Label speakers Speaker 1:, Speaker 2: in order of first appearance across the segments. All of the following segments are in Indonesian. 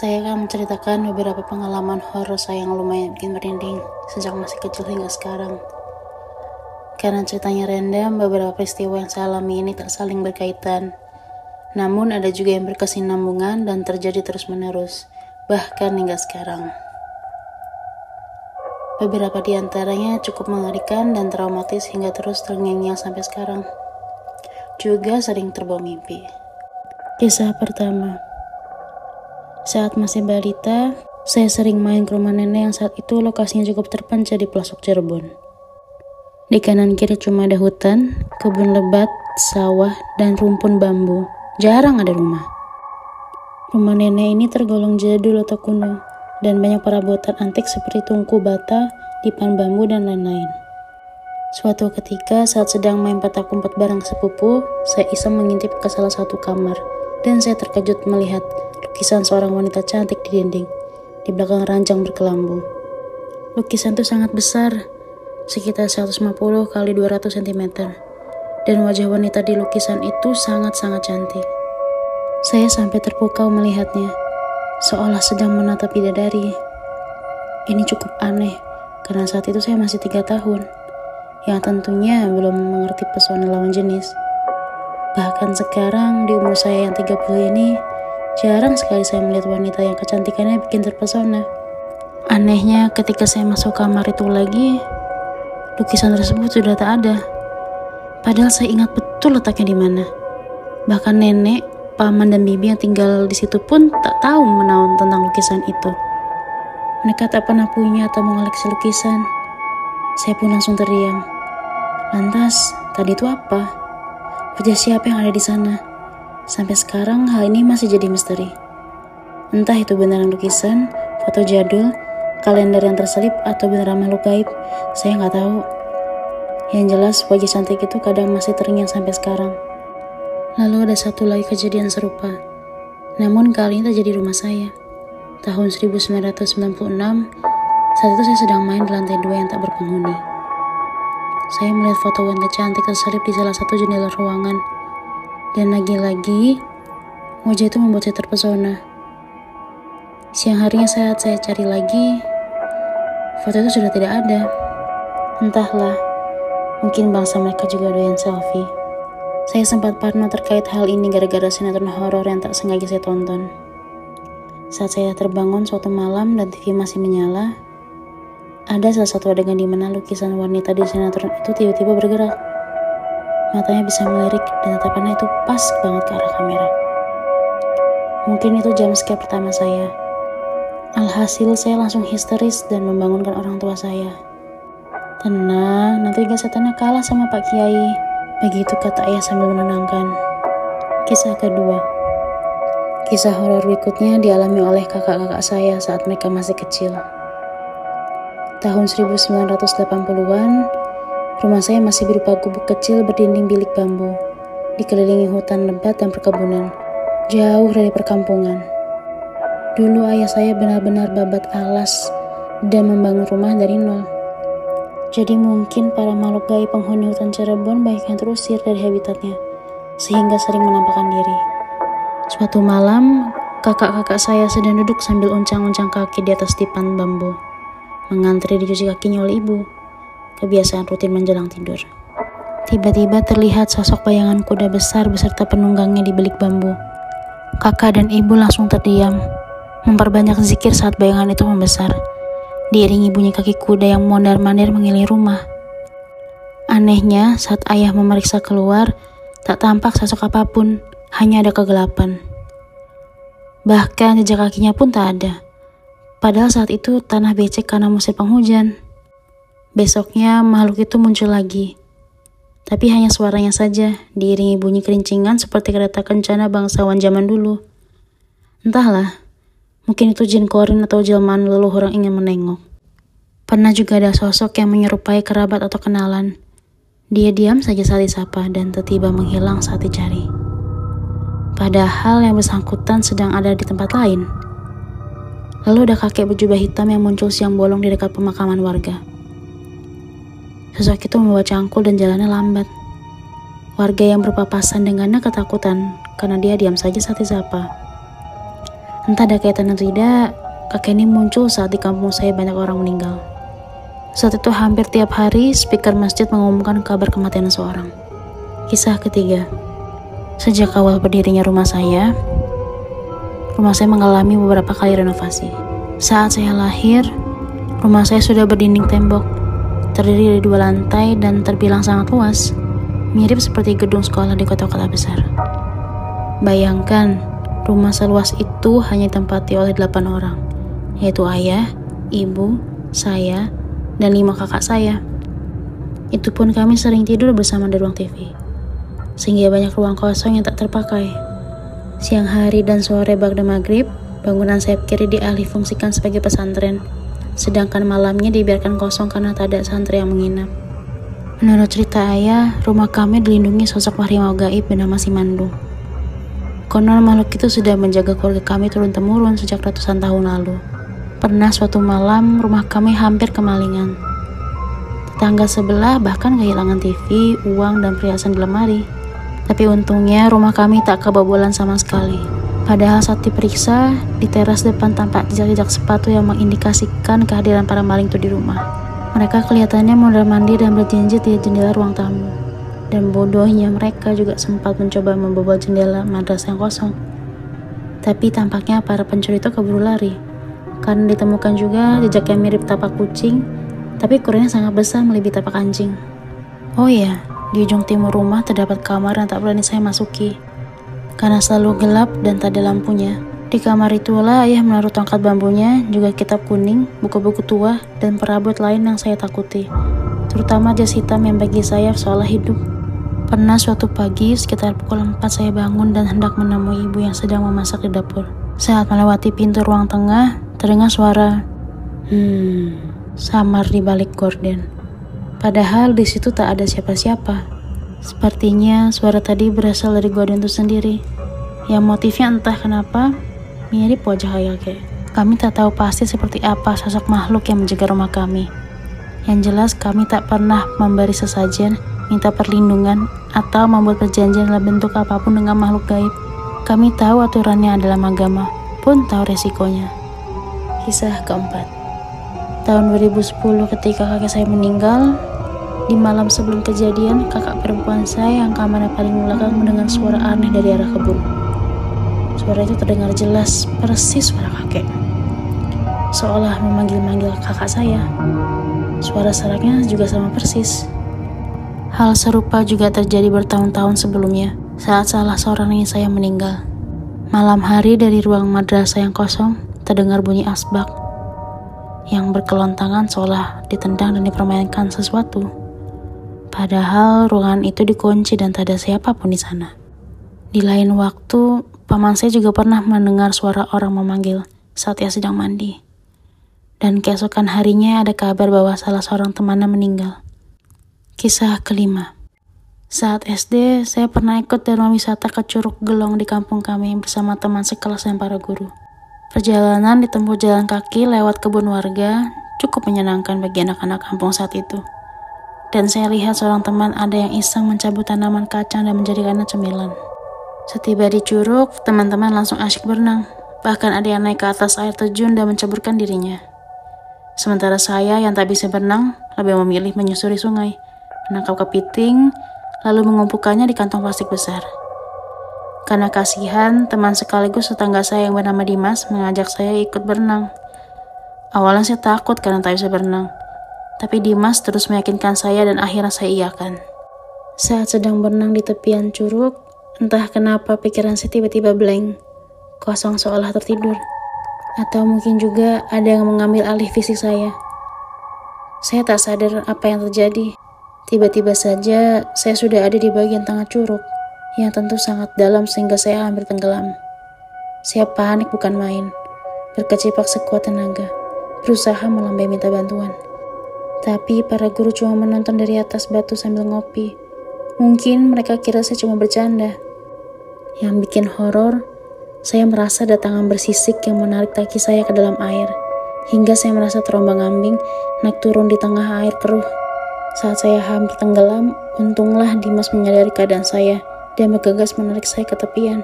Speaker 1: Saya akan menceritakan beberapa pengalaman horor saya yang lumayan bikin merinding sejak masih kecil hingga sekarang. Karena ceritanya random, beberapa peristiwa yang saya alami ini tak saling berkaitan. Namun ada juga yang berkesinambungan dan terjadi terus-menerus, bahkan hingga sekarang. Beberapa di antaranya cukup mengerikan dan traumatis hingga terus terngiang sampai sekarang. Juga sering terbawa mimpi. Kisah pertama, saat masih balita, saya sering main ke rumah nenek yang saat itu lokasinya cukup terpencil di pelosok Cirebon. Di kanan kiri cuma ada hutan, kebun lebat, sawah, dan rumpun bambu. Jarang ada rumah. Rumah nenek ini tergolong jadul atau kuno, dan banyak perabotan antik seperti tungku bata, dipan bambu, dan lain-lain. Suatu ketika saat sedang main petak umpet bareng sepupu, saya iseng mengintip ke salah satu kamar, dan saya terkejut melihat lukisan seorang wanita cantik di dinding, di belakang ranjang berkelambu. Lukisan itu sangat besar, sekitar 150 kali 200 cm, dan wajah wanita di lukisan itu sangat-sangat cantik. Saya sampai terpukau melihatnya, seolah sedang menatap bidadari. Ini cukup aneh, karena saat itu saya masih tiga tahun, yang tentunya belum mengerti pesona lawan jenis. Bahkan sekarang di umur saya yang 30 ini, Jarang sekali saya melihat wanita yang kecantikannya bikin terpesona. Anehnya, ketika saya masuk kamar itu lagi, lukisan tersebut sudah tak ada. Padahal saya ingat betul letaknya di mana. Bahkan nenek, paman, dan bibi yang tinggal di situ pun tak tahu menaun tentang lukisan itu. Mereka tak pernah punya atau mengoleksi lukisan. Saya pun langsung terdiam. Lantas, tadi itu apa? Wajah siapa yang ada di sana? Sampai sekarang hal ini masih jadi misteri. Entah itu beneran lukisan, foto jadul, kalender yang terselip, atau beneran makhluk gaib, saya nggak tahu. Yang jelas wajah cantik itu kadang masih terngiang sampai sekarang. Lalu ada satu lagi kejadian serupa. Namun kali ini terjadi di rumah saya. Tahun 1996, saat itu saya sedang main di lantai dua yang tak berpenghuni. Saya melihat foto wanita cantik terselip di salah satu jendela ruangan dan lagi-lagi, wajah itu membuat saya terpesona. Siang harinya saat saya cari lagi, foto itu sudah tidak ada. Entahlah, mungkin bangsa mereka juga doyan selfie. Saya sempat parno terkait hal ini gara-gara sinetron horor yang tak sengaja saya tonton. Saat saya terbangun suatu malam dan TV masih menyala, ada salah satu adegan di mana lukisan wanita di sinetron itu tiba-tiba bergerak. Matanya bisa melirik dan tatapannya itu pas banget ke arah kamera. Mungkin itu jam scare pertama saya. Alhasil saya langsung histeris dan membangunkan orang tua saya. Tenang, nanti juga setannya kalah sama Pak Kiai. Begitu kata ayah sambil menenangkan. Kisah kedua. Kisah horor berikutnya dialami oleh kakak-kakak saya saat mereka masih kecil. Tahun 1980-an, Rumah saya masih berupa gubuk kecil berdinding bilik bambu, dikelilingi hutan lebat dan perkebunan, jauh dari perkampungan. Dulu ayah saya benar-benar babat alas dan membangun rumah dari nol. Jadi mungkin para makhluk gaib penghuni hutan Cirebon banyak yang terusir dari habitatnya, sehingga sering menampakkan diri. Suatu malam, kakak-kakak saya sedang duduk sambil uncang-uncang kaki di atas tipan bambu, mengantri dicuci kakinya oleh ibu kebiasaan rutin menjelang tidur. Tiba-tiba terlihat sosok bayangan kuda besar beserta penunggangnya di belik bambu. Kakak dan ibu langsung terdiam, memperbanyak zikir saat bayangan itu membesar. Diiringi bunyi kaki kuda yang mondar-mandir mengelilingi rumah. Anehnya, saat ayah memeriksa keluar, tak tampak sosok apa pun, hanya ada kegelapan. Bahkan jejak kakinya pun tak ada. Padahal saat itu tanah becek karena musim penghujan. Besoknya makhluk itu muncul lagi. Tapi hanya suaranya saja, diiringi bunyi kerincingan seperti kereta kencana bangsawan zaman dulu. Entahlah, mungkin itu jin korin atau jelmaan leluhur yang ingin menengok. Pernah juga ada sosok yang menyerupai kerabat atau kenalan. Dia diam saja saat disapa dan tiba-tiba menghilang saat dicari. Padahal yang bersangkutan sedang ada di tempat lain. Lalu ada kakek berjubah hitam yang muncul siang bolong di dekat pemakaman warga. Sosok itu membawa cangkul dan jalannya lambat. Warga yang berpapasan dengannya ketakutan karena dia diam saja saat disapa. Entah ada kaitan atau tidak, kakek ini muncul saat di kampung saya banyak orang meninggal. Saat itu hampir tiap hari speaker masjid mengumumkan kabar kematian seorang. Kisah ketiga. Sejak awal berdirinya rumah saya, rumah saya mengalami beberapa kali renovasi. Saat saya lahir, rumah saya sudah berdinding tembok, terdiri dari dua lantai dan terbilang sangat luas, mirip seperti gedung sekolah di kota-kota besar. Bayangkan, rumah seluas itu hanya ditempati oleh delapan orang, yaitu ayah, ibu, saya, dan lima kakak saya. Itu pun kami sering tidur bersama di ruang TV, sehingga banyak ruang kosong yang tak terpakai. Siang hari dan sore bagda maghrib, bangunan sayap kiri dialih fungsikan sebagai pesantren, sedangkan malamnya dibiarkan kosong karena tak ada santri yang menginap. Menurut cerita ayah, rumah kami dilindungi sosok harimau gaib bernama Simandung. Konon makhluk itu sudah menjaga keluarga kami turun-temurun sejak ratusan tahun lalu. Pernah suatu malam, rumah kami hampir kemalingan. Tetangga sebelah bahkan kehilangan TV, uang, dan perhiasan di lemari. Tapi untungnya rumah kami tak kebobolan sama sekali. Padahal saat diperiksa, di teras depan tampak jejak-jejak sepatu yang mengindikasikan kehadiran para maling itu di rumah. Mereka kelihatannya mondar mandir dan berjinjit di jendela ruang tamu dan bodohnya mereka juga sempat mencoba membobol jendela madrasah yang kosong. Tapi tampaknya para pencuri itu keburu lari, karena ditemukan juga jejak yang mirip tapak kucing, tapi ukurannya sangat besar melebihi tapak anjing. Oh iya, di ujung timur rumah terdapat kamar yang tak berani saya masuki, karena selalu gelap dan tak ada lampunya. Di kamar itulah ayah menaruh tongkat bambunya, juga kitab kuning, buku-buku tua, dan perabot lain yang saya takuti. Terutama jas hitam yang bagi saya seolah hidup. Pernah suatu pagi sekitar pukul 4 saya bangun dan hendak menemui ibu yang sedang memasak di dapur. Saat melewati pintu ruang tengah, terdengar suara hmm samar di balik gorden. Padahal di situ tak ada siapa-siapa. Sepertinya suara tadi berasal dari gorden itu sendiri. Yang motifnya entah kenapa mirip wajah Hayake. Kami tak tahu pasti seperti apa sosok makhluk yang menjaga rumah kami. Yang jelas kami tak pernah memberi sesajen minta perlindungan, atau membuat perjanjian dalam bentuk apa pun dengan makhluk gaib. Kami tahu aturannya adalah agama, pun tahu resikonya. Kisah keempat Tahun 2010 ketika kakek saya meninggal, di malam sebelum kejadian, kakak perempuan saya yang kamarnya paling belakang mendengar suara aneh dari arah kebun. Suara itu terdengar jelas, persis suara kakek. Seolah memanggil-manggil kakak saya. Suara saraknya juga sama persis. Hal serupa juga terjadi bertahun-tahun sebelumnya saat salah seorang nenek saya meninggal. Malam hari dari ruang madrasah yang kosong terdengar bunyi asbak yang berkelontangan seolah ditendang dan dipermainkan sesuatu. Padahal ruangan itu dikunci dan tak ada siapa pun di sana. Di lain waktu, paman saya juga pernah mendengar suara orang memanggil saat ia sedang mandi. Dan keesokan harinya ada kabar bahwa salah seorang temannya meninggal. Kisah kelima Saat SD, saya pernah ikut dalam wisata ke Curug Gelong di kampung kami bersama teman sekelas dan para guru. Perjalanan ditempuh jalan kaki lewat kebun warga cukup menyenangkan bagi anak-anak kampung saat itu. Dan saya lihat seorang teman ada yang iseng mencabut tanaman kacang dan menjadikannya cemilan. Setiba di curug, teman-teman langsung asyik berenang. Bahkan ada yang naik ke atas air terjun dan menceburkan dirinya. Sementara saya yang tak bisa berenang, lebih memilih menyusuri sungai menangkap kepiting, lalu mengumpulkannya di kantong plastik besar. Karena kasihan, teman sekaligus tetangga saya yang bernama Dimas mengajak saya ikut berenang. Awalnya saya takut karena tak bisa berenang, tapi Dimas terus meyakinkan saya dan akhirnya saya iakan. Saat sedang berenang di tepian curug, entah kenapa pikiran saya tiba-tiba blank, kosong seolah tertidur. Atau mungkin juga ada yang mengambil alih fisik saya. Saya tak sadar apa yang terjadi. Tiba-tiba saja saya sudah ada di bagian tengah curug yang tentu sangat dalam sehingga saya hampir tenggelam. Saya panik bukan main, berkecipak sekuat tenaga, berusaha melambai minta bantuan. Tapi para guru cuma menonton dari atas batu sambil ngopi. Mungkin mereka kira saya cuma bercanda. Yang bikin horor, saya merasa ada tangan bersisik yang menarik kaki saya ke dalam air. Hingga saya merasa terombang-ambing naik turun di tengah air keruh. Saat saya hampir tenggelam, untunglah Dimas menyadari keadaan saya dan bergegas menarik saya ke tepian.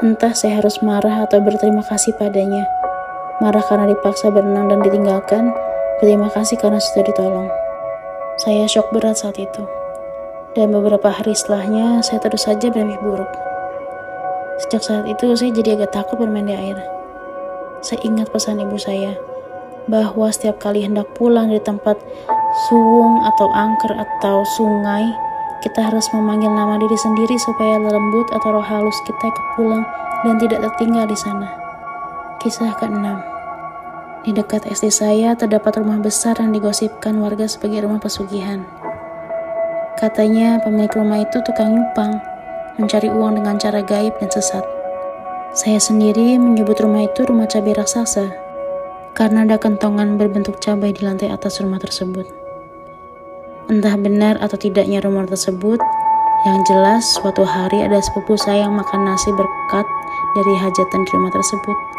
Speaker 1: Entah saya harus marah atau berterima kasih padanya. Marah karena dipaksa berenang dan ditinggalkan, berterima kasih karena sudah ditolong. Saya shock berat saat itu. Dan beberapa hari setelahnya, saya terus saja bermimpi buruk. Sejak saat itu, saya jadi agak takut bermain di air. Saya ingat pesan ibu saya, bahwa setiap kali hendak pulang dari tempat suwung atau angker atau sungai, kita harus memanggil nama diri sendiri supaya lembut atau roh halus kita ikut pulang dan tidak tertinggal di sana. Kisah ke-6 Di dekat SD saya terdapat rumah besar yang digosipkan warga sebagai rumah pesugihan. Katanya pemilik rumah itu tukang nyupang, mencari uang dengan cara gaib dan sesat. Saya sendiri menyebut rumah itu rumah cabai raksasa karena ada kentongan berbentuk cabai di lantai atas rumah tersebut. Entah benar atau tidaknya rumor tersebut, yang jelas suatu hari ada sepupu saya yang makan nasi berkat dari hajatan di rumah tersebut.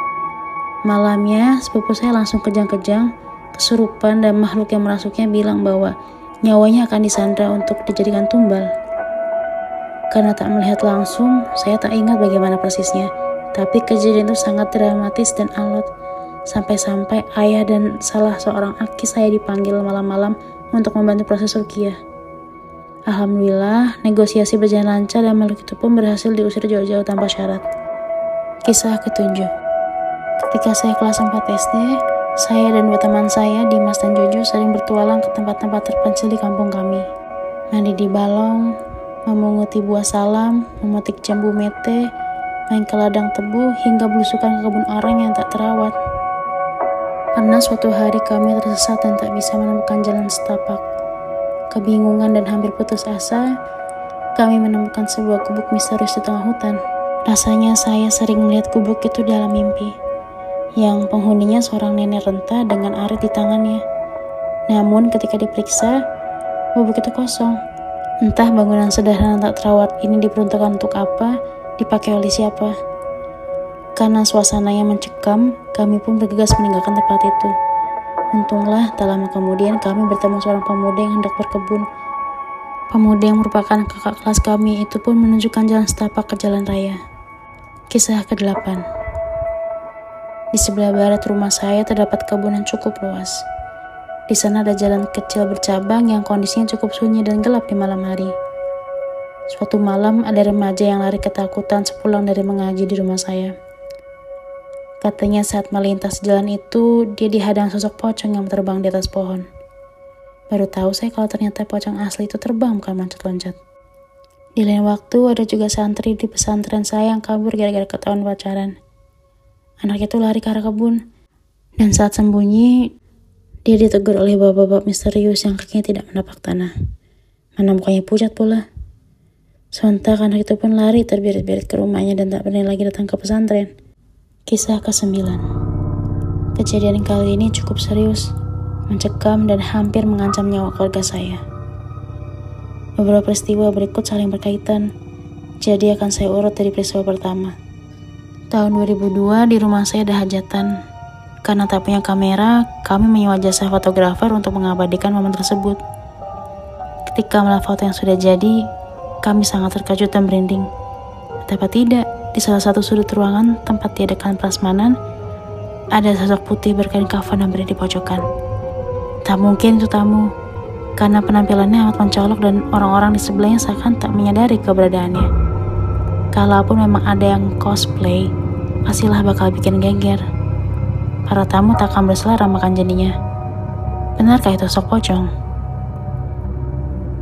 Speaker 1: Malamnya, sepupu saya langsung kejang-kejang, kesurupan dan makhluk yang merasuknya bilang bahwa nyawanya akan disandra untuk dijadikan tumbal. Karena tak melihat langsung, saya tak ingat bagaimana persisnya, tapi kejadian itu sangat dramatis dan alot Sampai-sampai ayah dan salah seorang aki saya dipanggil malam-malam untuk membantu proses rukiah. Alhamdulillah, negosiasi berjalan lancar dan makhluk itu pun berhasil diusir jauh-jauh tanpa syarat. Kisah ketujuh. Ketika saya kelas 4 SD, saya dan dua teman saya, Dimas dan Jojo, sering bertualang ke tempat-tempat terpencil di kampung kami. Mandi di balong, memunguti buah salam, memetik jambu mete, main ke ladang tebu, hingga belusukan ke kebun orang yang tak terawat. Karena suatu hari kami tersesat dan tak bisa menemukan jalan setapak. Kebingungan dan hampir putus asa, kami menemukan sebuah gubuk misterius di tengah hutan. Rasanya saya sering melihat gubuk itu dalam mimpi, yang penghuninya seorang nenek renta dengan arit di tangannya. Namun ketika diperiksa, gubuk itu kosong. Entah bangunan sederhana tak terawat ini diperuntukkan untuk apa, dipakai oleh siapa. Karena suasananya mencekam, kami pun bergegas meninggalkan tempat itu. Untunglah, tak lama kemudian kami bertemu seorang pemuda yang hendak berkebun. Pemuda yang merupakan kakak kelas kami itu pun menunjukkan jalan setapak ke jalan raya. Kisah ke-8 Di sebelah barat rumah saya terdapat kebun yang cukup luas. Di sana ada jalan kecil bercabang yang kondisinya cukup sunyi dan gelap di malam hari. Suatu malam ada remaja yang lari ketakutan sepulang dari mengaji di rumah saya. Katanya saat melintas jalan itu, dia dihadang sosok pocong yang terbang di atas pohon. Baru tahu saya kalau ternyata pocong asli itu terbang bukan loncat-loncat. Di lain waktu ada juga santri di pesantren saya yang kabur gara-gara ketahuan pacaran. Anak itu lari ke arah kebun. Dan saat sembunyi, dia ditegur oleh bapak-bapak misterius yang kakinya tidak menapak tanah. Mana mukanya pucat pula. Sontak anak itu pun lari terbirit-birit ke rumahnya dan tak berani lagi datang ke pesantren. Kisah ke-9 Kejadian kali ini cukup serius, mencekam dan hampir mengancam nyawa keluarga saya. Beberapa peristiwa berikut saling berkaitan, jadi akan saya urut dari peristiwa pertama. Tahun 2002 di rumah saya ada hajatan. Karena tak punya kamera, kami menyewa jasa fotografer untuk mengabadikan momen tersebut. Ketika melihat foto yang sudah jadi, kami sangat terkejut dan merinding. Betapa tidak, di salah satu sudut ruangan tempat diadakan prasmanan, ada sosok putih berkain kafan yang berada di pojokan. Tak mungkin itu tamu, karena penampilannya amat mencolok dan orang-orang di sebelahnya seakan tak menyadari keberadaannya. Kalaupun memang ada yang cosplay, pastilah bakal bikin geger. Para tamu tak akan berselera makan jadinya. Benarkah itu sosok pocong?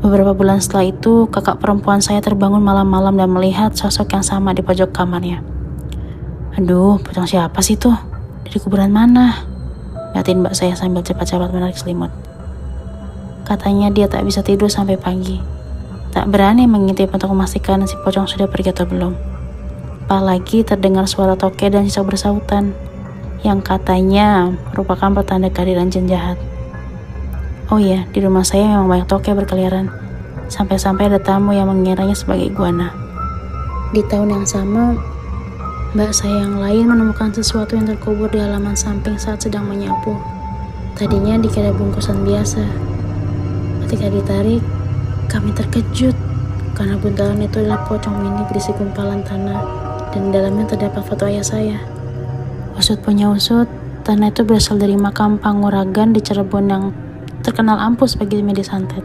Speaker 1: Beberapa bulan setelah itu, kakak perempuan saya terbangun malam-malam dan melihat sosok yang sama di pojok kamarnya. Aduh, pocong siapa sih tuh? Dari kuburan mana? Batin mbak saya sambil cepat-cepat menarik selimut. Katanya dia tak bisa tidur sampai pagi. Tak berani mengintip untuk memastikan si pocong sudah pergi atau belum. Apalagi terdengar suara toke dan sisa bersautan yang katanya merupakan pertanda kehadiran jin jahat. Oh iya, di rumah saya memang banyak toke berkeliaran. Sampai-sampai ada tamu yang mengiranya sebagai iguana. Di tahun yang sama, mbak saya yang lain menemukan sesuatu yang terkubur di halaman samping saat sedang menyapu. Tadinya dikira bungkusan biasa. Ketika ditarik, kami terkejut karena buntalan itu adalah pocong mini berisi gumpalan tanah dan di dalamnya terdapat foto ayah saya. Usut punya usut, tanah itu berasal dari makam Panguragan di Cirebon yang terkenal ampuh sebagai media santet.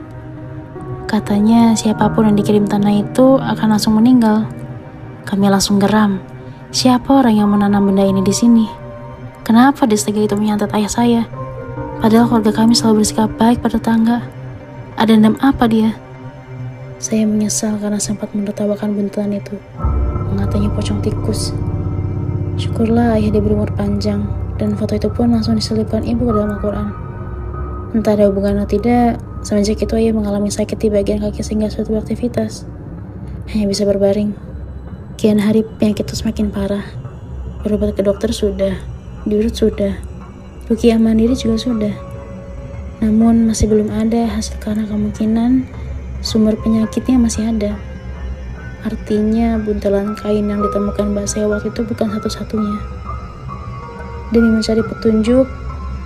Speaker 1: Katanya siapa pun yang dikirim tanah itu akan langsung meninggal. Kami langsung geram. Siapa orang yang menanam benda ini di sini? Kenapa distega itu menyantet ayah saya? Padahal keluarga kami selalu bersikap baik pada tetangga. Ada dendam apa dia? Saya menyesal karena sempat menertawakan buntelan itu. Mengatanya pocong tikus. Syukurlah ayah diberi umur panjang, dan foto itu pun langsung diselipkan ibu ke dalam Al-Quran. Entah ada hubungan atau tidak, semenjak itu ayah mengalami sakit di bagian kaki sehingga suatu aktivitas. Hanya bisa berbaring. Kian hari penyakit itu semakin parah. Berobat ke dokter sudah, diurut sudah, rukiah mandiri juga sudah. Namun masih belum ada hasil karena kemungkinan sumber penyakitnya masih ada. Artinya buntelan kain yang ditemukan Mbak saya waktu itu bukan satu-satunya. Demi mencari petunjuk,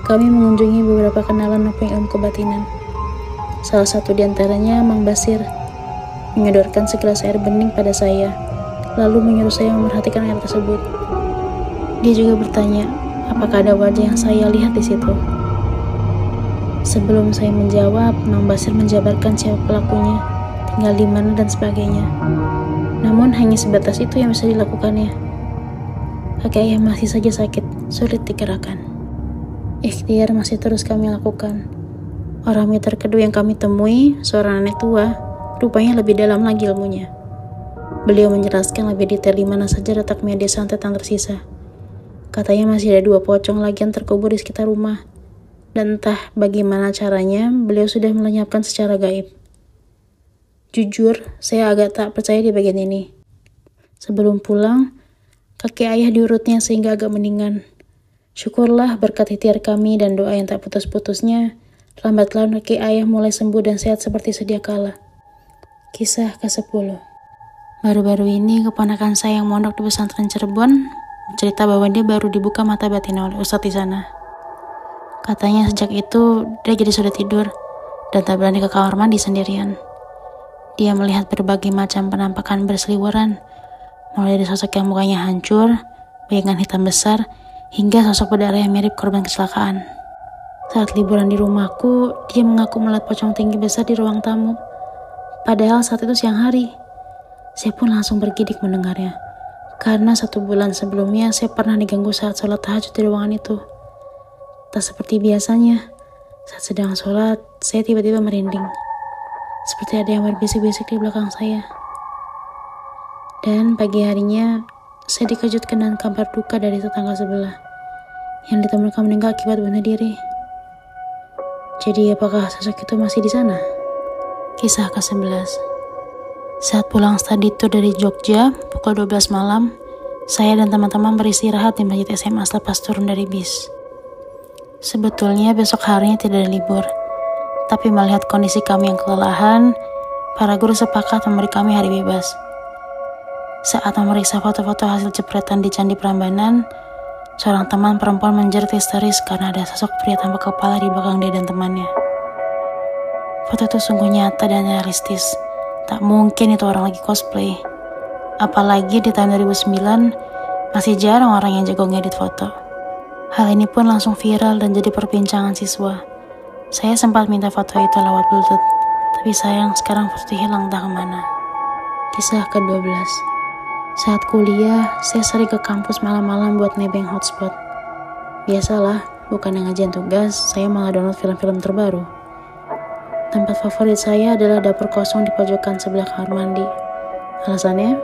Speaker 1: kami mengunjungi beberapa kenalan maupun ilmu kebatinan. Salah satu di antaranya Mang Basir menyodorkan segelas air bening pada saya, lalu menyuruh saya memperhatikan air tersebut. Dia juga bertanya, apakah ada wajah yang saya lihat di situ. Sebelum saya menjawab, Mang Basir menjabarkan siapa pelakunya, tinggal di mana dan sebagainya. Namun hanya sebatas itu yang bisa dilakukannya. Kaki ayah masih saja sakit, sulit digerakkan. Ikhtiar masih terus kami lakukan. Orang meter kedua yang kami temui, seorang nenek tua, rupanya lebih dalam lagi ilmunya. Beliau menjelaskan lebih detail di mana saja letak media santet yang tersisa. Katanya masih ada dua pocong lagi yang terkubur di sekitar rumah. Dan entah bagaimana caranya, beliau sudah melenyapkan secara gaib. Jujur, saya agak tak percaya di bagian ini. Sebelum pulang, kaki ayah diurutnya sehingga agak mendingan. Syukurlah berkat ikhtiar kami dan doa yang tak putus-putusnya, lambat laun kaki ayah mulai sembuh dan sehat seperti sedia kala. Kisah ke-10 Baru-baru ini keponakan saya yang mondok di pesantren Cirebon cerita bahwa dia baru dibuka mata batin oleh ustadz di sana. Katanya sejak itu dia jadi sudah tidur dan tak berani ke kamar mandi sendirian. Dia melihat berbagai macam penampakan berseliweran, mulai dari sosok yang mukanya hancur, bayangan hitam besar, hingga sosok berdarah yang mirip korban kecelakaan. Saat liburan di rumahku, dia mengaku melihat pocong tinggi besar di ruang tamu. Padahal saat itu siang hari. Saya pun langsung bergidik mendengarnya. Karena satu bulan sebelumnya saya pernah diganggu saat sholat tahajud di ruangan itu. Tak seperti biasanya, saat sedang sholat, saya tiba-tiba merinding. Seperti ada yang berbisik-bisik di belakang saya. Dan pagi harinya, saya dikejutkan dengan kabar duka dari tetangga sebelah yang ditemukan meninggal akibat bunuh diri. Jadi apakah sosok itu masih di sana? Kisah ke-11 Saat pulang study tour dari Jogja, pukul 12 malam, saya dan teman-teman beristirahat di masjid SMA selepas turun dari bis. Sebetulnya besok harinya tidak ada libur, tapi melihat kondisi kami yang kelelahan, para guru sepakat memberi kami hari bebas. Saat memeriksa foto-foto hasil jepretan di Candi Prambanan, Seorang teman perempuan menjerit histeris karena ada sosok pria tanpa kepala di belakang dia dan temannya. Foto itu sungguh nyata dan realistis. Tak mungkin itu orang lagi cosplay. Apalagi di tahun 2009, masih jarang orang yang jago ngedit foto. Hal ini pun langsung viral dan jadi perbincangan siswa. Saya sempat minta foto itu lewat bluetooth, tapi sayang sekarang foto itu hilang entah ke mana. Kisah ke-12 saat kuliah, saya sering ke kampus malam-malam buat nebeng hotspot. Biasalah, bukan yang ngajian tugas, saya malah download film-film terbaru. Tempat favorit saya adalah dapur kosong di pojokan sebelah kamar mandi. Alasannya,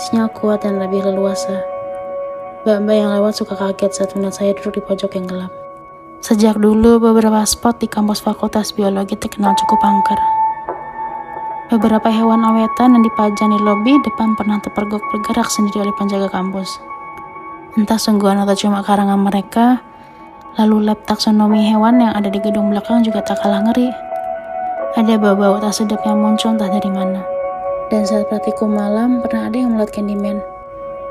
Speaker 1: sinyal kuat dan lebih leluasa. Mbak-mbak yang lewat suka kaget saat melihat saya duduk di pojok yang gelap. Sejak dulu, beberapa spot di kampus fakultas biologi terkenal cukup angker. Beberapa hewan awetan yang dipajang di lobi depan pernah terpergok bergerak sendiri oleh penjaga kampus. Entah sungguhan atau cuma karangan mereka, lalu lab taksonomi hewan yang ada di gedung belakang juga tak kalah ngeri. Ada bau-bau tak sedap yang muncul entah dari mana. Dan saat praktikum malam, pernah ada yang melihat Candyman,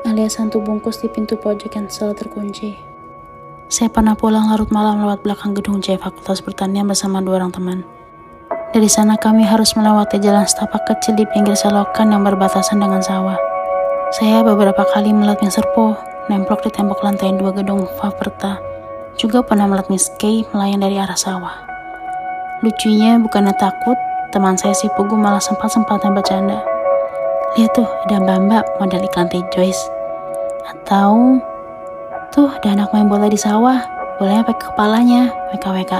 Speaker 1: alias hantu bungkus di pintu pojok yang selalu terkunci. Saya pernah pulang larut malam lewat belakang gedung C Fakultas Pertanian bersama dua orang teman. Dari sana kami harus melewati jalan setapak kecil di pinggir selokan yang berbatasan dengan sawah. Saya beberapa kali melihat Miss Serpo nemplok di tembok lantai dua gedung Faperta. Juga pernah melihat Miss Kay melayang dari arah sawah. Lucunya bukannya takut, teman saya si Pugu malah sempat-sempatnya bercanda. Lihat tuh, ada mbak-mbak model iklan teh Joyce. Atau, tuh ada anak main bola di sawah, bolanya pakai kepalanya, WKWK.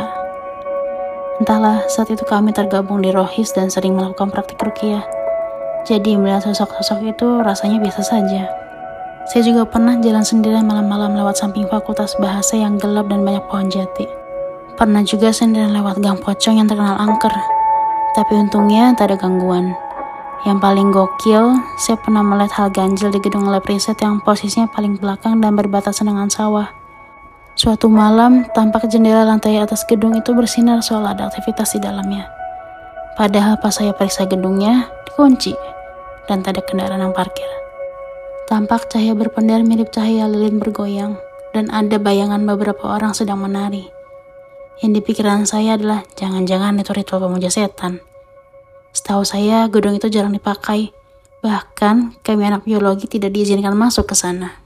Speaker 1: Entahlah, saat itu kami tergabung di Rohis dan sering melakukan praktik rukiah. Jadi melihat sosok-sosok itu rasanya biasa saja. Saya juga pernah jalan sendirian malam-malam lewat samping fakultas bahasa yang gelap dan banyak pohon jati. Pernah juga sendirian lewat gang pocong yang terkenal angker. Tapi untungnya tak ada gangguan. Yang paling gokil, saya pernah melihat hal ganjil di gedung lab riset yang posisinya paling belakang dan berbatasan dengan sawah. Suatu malam, tampak jendela lantai atas gedung itu bersinar soal ada aktivitas di dalamnya. Padahal pas saya periksa gedungnya, dikunci, dan tak ada kendaraan yang parkir. Tampak cahaya berpendar mirip cahaya lilin bergoyang, dan ada bayangan beberapa orang sedang menari. Yang di pikiran saya adalah jangan-jangan itu ritual pemuja setan. Setahu saya, gedung itu jarang dipakai. Bahkan, kami anak biologi tidak diizinkan masuk ke sana.